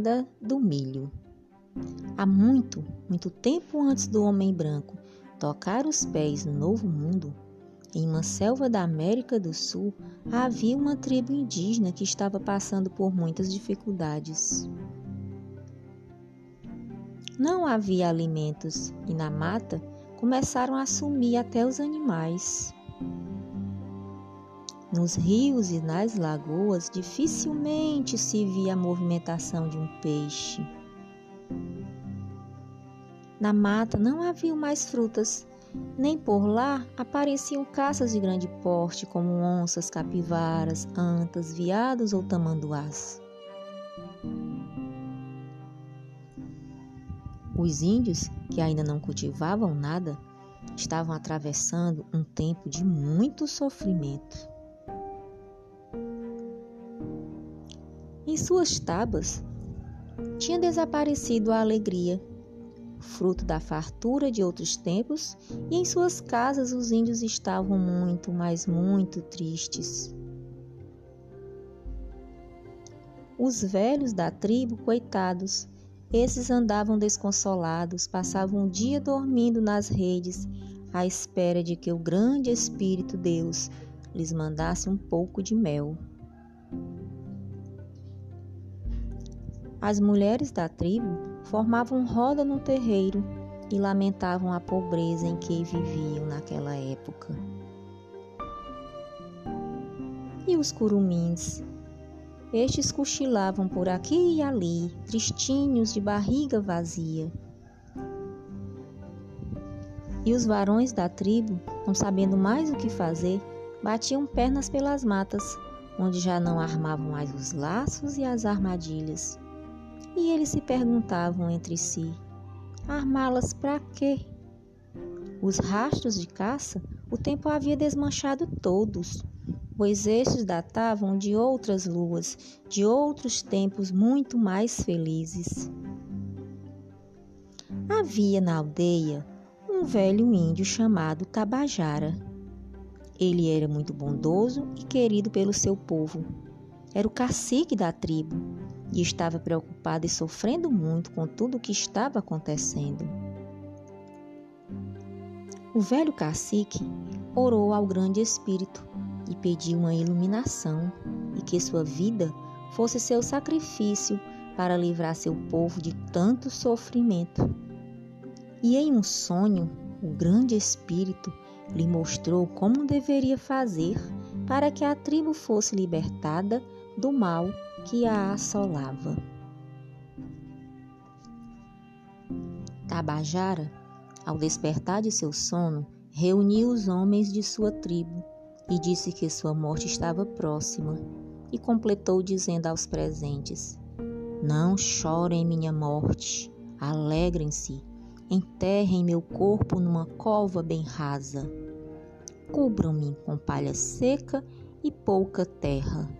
lenda do milho. Há muito, muito tempo antes do homem branco tocar os pés no Novo Mundo, em uma selva da América do Sul havia uma tribo indígena que estava passando por muitas dificuldades. Não havia alimentos e na mata começaram a sumir até os animais. Nos rios e nas lagoas dificilmente se via a movimentação de um peixe. Na mata não havia mais frutas, nem por lá apareciam caças de grande porte, como onças, capivaras, antas, veados ou tamanduás. Os índios, que ainda não cultivavam nada, estavam atravessando um tempo de muito sofrimento. Em suas tabas tinha desaparecido a alegria, fruto da fartura de outros tempos, e em suas casas os índios estavam muito, mas muito tristes. Os velhos da tribo, coitados, esses andavam desconsolados, passavam o dia dormindo nas redes, à espera de que o grande Espírito Deus lhes mandasse um pouco de mel. As mulheres da tribo formavam roda no terreiro e lamentavam a pobreza em que viviam naquela época. E os curumins? Estes cochilavam por aqui e ali, tristinhos de barriga vazia. E os varões da tribo, não sabendo mais o que fazer, batiam pernas pelas matas, onde já não armavam mais os laços e as armadilhas. E eles se perguntavam entre si: armá-las para quê? Os rastros de caça o tempo havia desmanchado todos, pois estes datavam de outras luas, de outros tempos muito mais felizes. Havia na aldeia um velho índio chamado Tabajara. Ele era muito bondoso e querido pelo seu povo. Era o cacique da tribo e estava preocupado e sofrendo muito com tudo o que estava acontecendo. O velho cacique orou ao grande espírito e pediu uma iluminação e que sua vida fosse seu sacrifício para livrar seu povo de tanto sofrimento. E em um sonho, o grande espírito lhe mostrou como deveria fazer para que a tribo fosse libertada do mal que a assolava. Tabajara, ao despertar de seu sono, reuniu os homens de sua tribo e disse que sua morte estava próxima, e completou dizendo aos presentes: Não chorem minha morte, alegrem-se, enterrem meu corpo numa cova bem rasa. Cubram-me com palha seca e pouca terra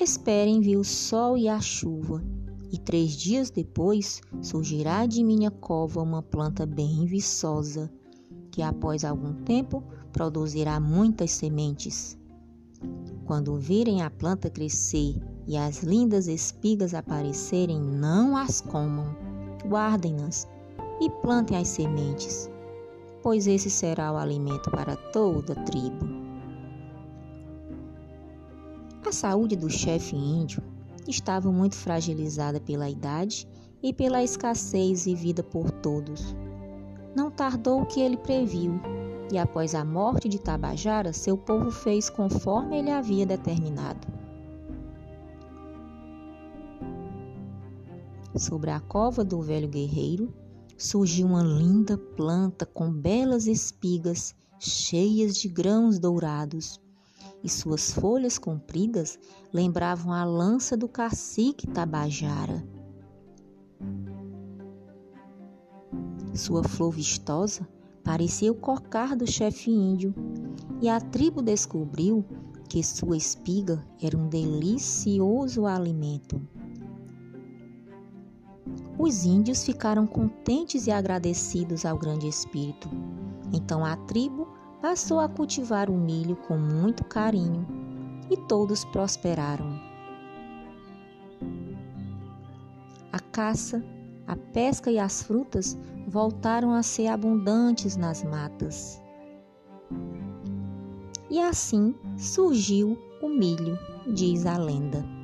Esperem vir o sol e a chuva, e três dias depois surgirá de minha cova uma planta bem viçosa, que após algum tempo produzirá muitas sementes. Quando virem a planta crescer e as lindas espigas aparecerem, não as comam, guardem-nas e plantem as sementes, pois esse será o alimento para toda a tribo. A saúde do chefe índio estava muito fragilizada pela idade e pela escassez vivida por todos. Não tardou o que ele previu, e após a morte de Tabajara, seu povo fez conforme ele havia determinado. Sobre a cova do velho guerreiro surgiu uma linda planta com belas espigas cheias de grãos dourados e suas folhas compridas lembravam a lança do cacique Tabajara. Sua flor vistosa parecia o cocar do chefe índio, e a tribo descobriu que sua espiga era um delicioso alimento. Os índios ficaram contentes e agradecidos ao Grande Espírito. Então a tribo passou a cultivar o milho com muito carinho e todos prosperaram. caça, a pesca e as frutas voltaram a ser abundantes nas matas. E assim surgiu o milho, diz a lenda.